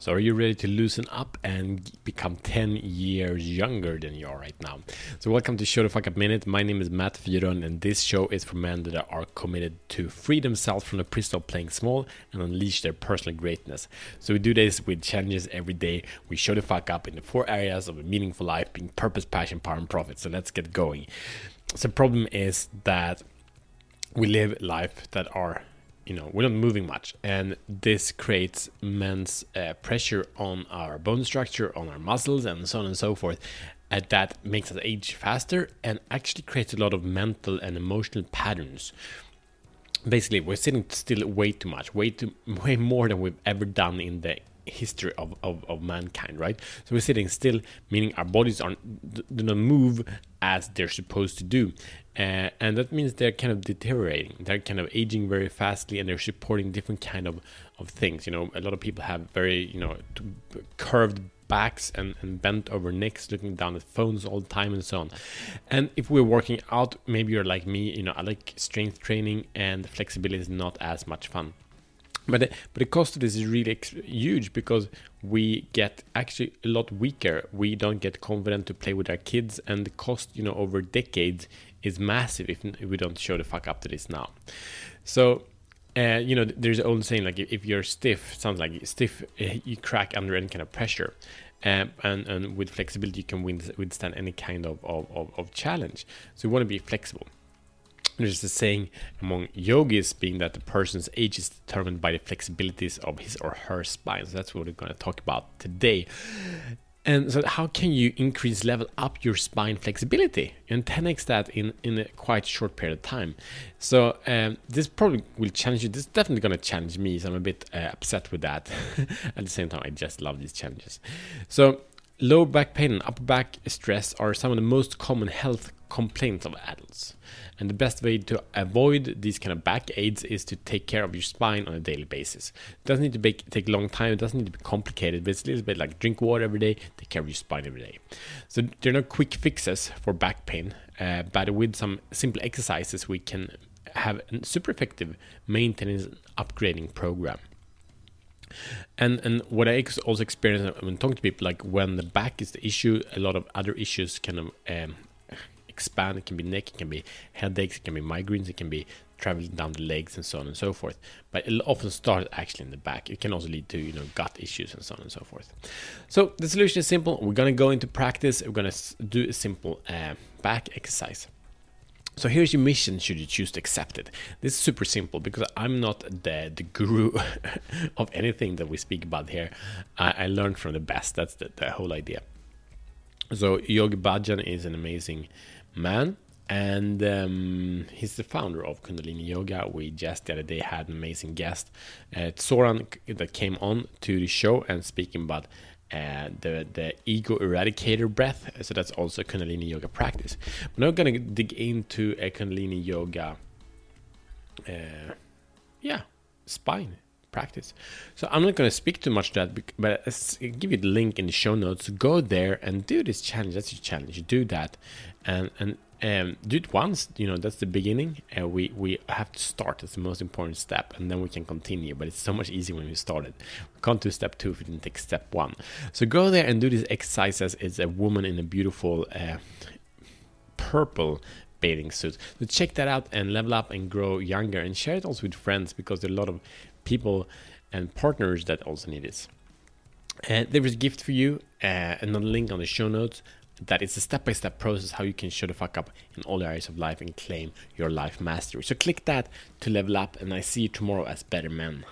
So, are you ready to loosen up and become 10 years younger than you are right now? So, welcome to Show the Fuck Up Minute. My name is Matt Fyron, and this show is for men that are committed to free themselves from the prison of playing small and unleash their personal greatness. So, we do this with challenges every day. We show the fuck up in the four areas of a meaningful life being purpose, passion, power, and profit. So, let's get going. So, the problem is that we live life that are you know we're not moving much. And this creates immense uh, pressure on our bone structure on our muscles and so on and so forth. And that makes us age faster and actually creates a lot of mental and emotional patterns. Basically we're sitting still way too much way too way more than we've ever done in the history of, of, of mankind right? So we're sitting still meaning our bodies aren't do not move as they're supposed to do. Uh, and that means they're kind of deteriorating. They're kind of aging very fastly and they're supporting different kind of, of things you know? A lot of people have very you know curved backs and, and bent over necks looking down at phones all the time and so on. And if we're working out maybe you're like me you know i like strength training and flexibility is not as much fun but the, but the cost of this is really huge because we get actually a lot weaker. We don't get confident to play with our kids, and the cost, you know, over decades is massive if, we don't show the fuck up to this now. So uh, you know, there's an old saying like if you're stiff, sounds like stiff, uh, you crack under any kind of pressure. Um, and, and with flexibility, you can withstand any kind of, of, of, of challenge. So you want to be flexible. There's a saying among yogis being that the person's age is determined by the flexibilities of his or her spine. So that's what we're going to talk about today. And so, how can you increase level up your spine flexibility and 10x that in, in a quite short period of time? So, um, this probably will challenge you. This is definitely going to challenge me. So, I'm a bit uh, upset with that. At the same time, I just love these challenges. So, low back pain and upper back stress are some of the most common health complaints of adults. And the best way to avoid these kind of back aids is to take care of your spine on a daily basis. It doesn't need to be, take a long time, it doesn't need to be complicated, but it's a little bit like drink water every day, take care of your spine every day. So there are no quick fixes for back pain, uh, but with some simple exercises, we can have a super effective maintenance upgrading program. And and what I also experience when talking to people, like when the back is the issue, a lot of other issues kind of um, expand. It can be neck, it can be headaches, it can be migraines, it can be traveling down the legs and so on and so forth. But it often starts actually in the back. It can also lead to you know gut issues and so on and so forth. So the solution is simple. We're gonna go into practice. We're gonna do a simple uh, back exercise. So here's your mission should you choose to accept it. This is super simple because I'm not the, the guru of anything that we speak about here. I, I learned from the best. That's the, the whole idea. So Yogi Bhajan is an amazing man and um, he's the founder of Kundalini Yoga. We just the other day had an amazing guest, uh, Soran, that came on to the show and speaking about the the ego eradicator breath. So that's also Kundalini Yoga practice. We're not gonna dig into a Kundalini Yoga, uh, yeah, spine practice. So I'm not going to speak too much to that, but I'll give you the link in the show notes. Go there and do this challenge. That's your challenge. Do that, and and um, do it once. You know that's the beginning. And uh, we we have to start. That's the most important step, and then we can continue. But it's so much easier when we started. We can't do step two if we didn't take step one. So go there and do these exercises. it's a woman in a beautiful uh, purple bathing suit. So check that out and level up and grow younger and share it also with friends because there are a lot of people and partners that also need this. And there is a gift for you, uh, another link on the show notes. That is a step by step process how you can show the fuck up in all areas of life and claim your life mastery. So click that to level up, and I see you tomorrow as better men.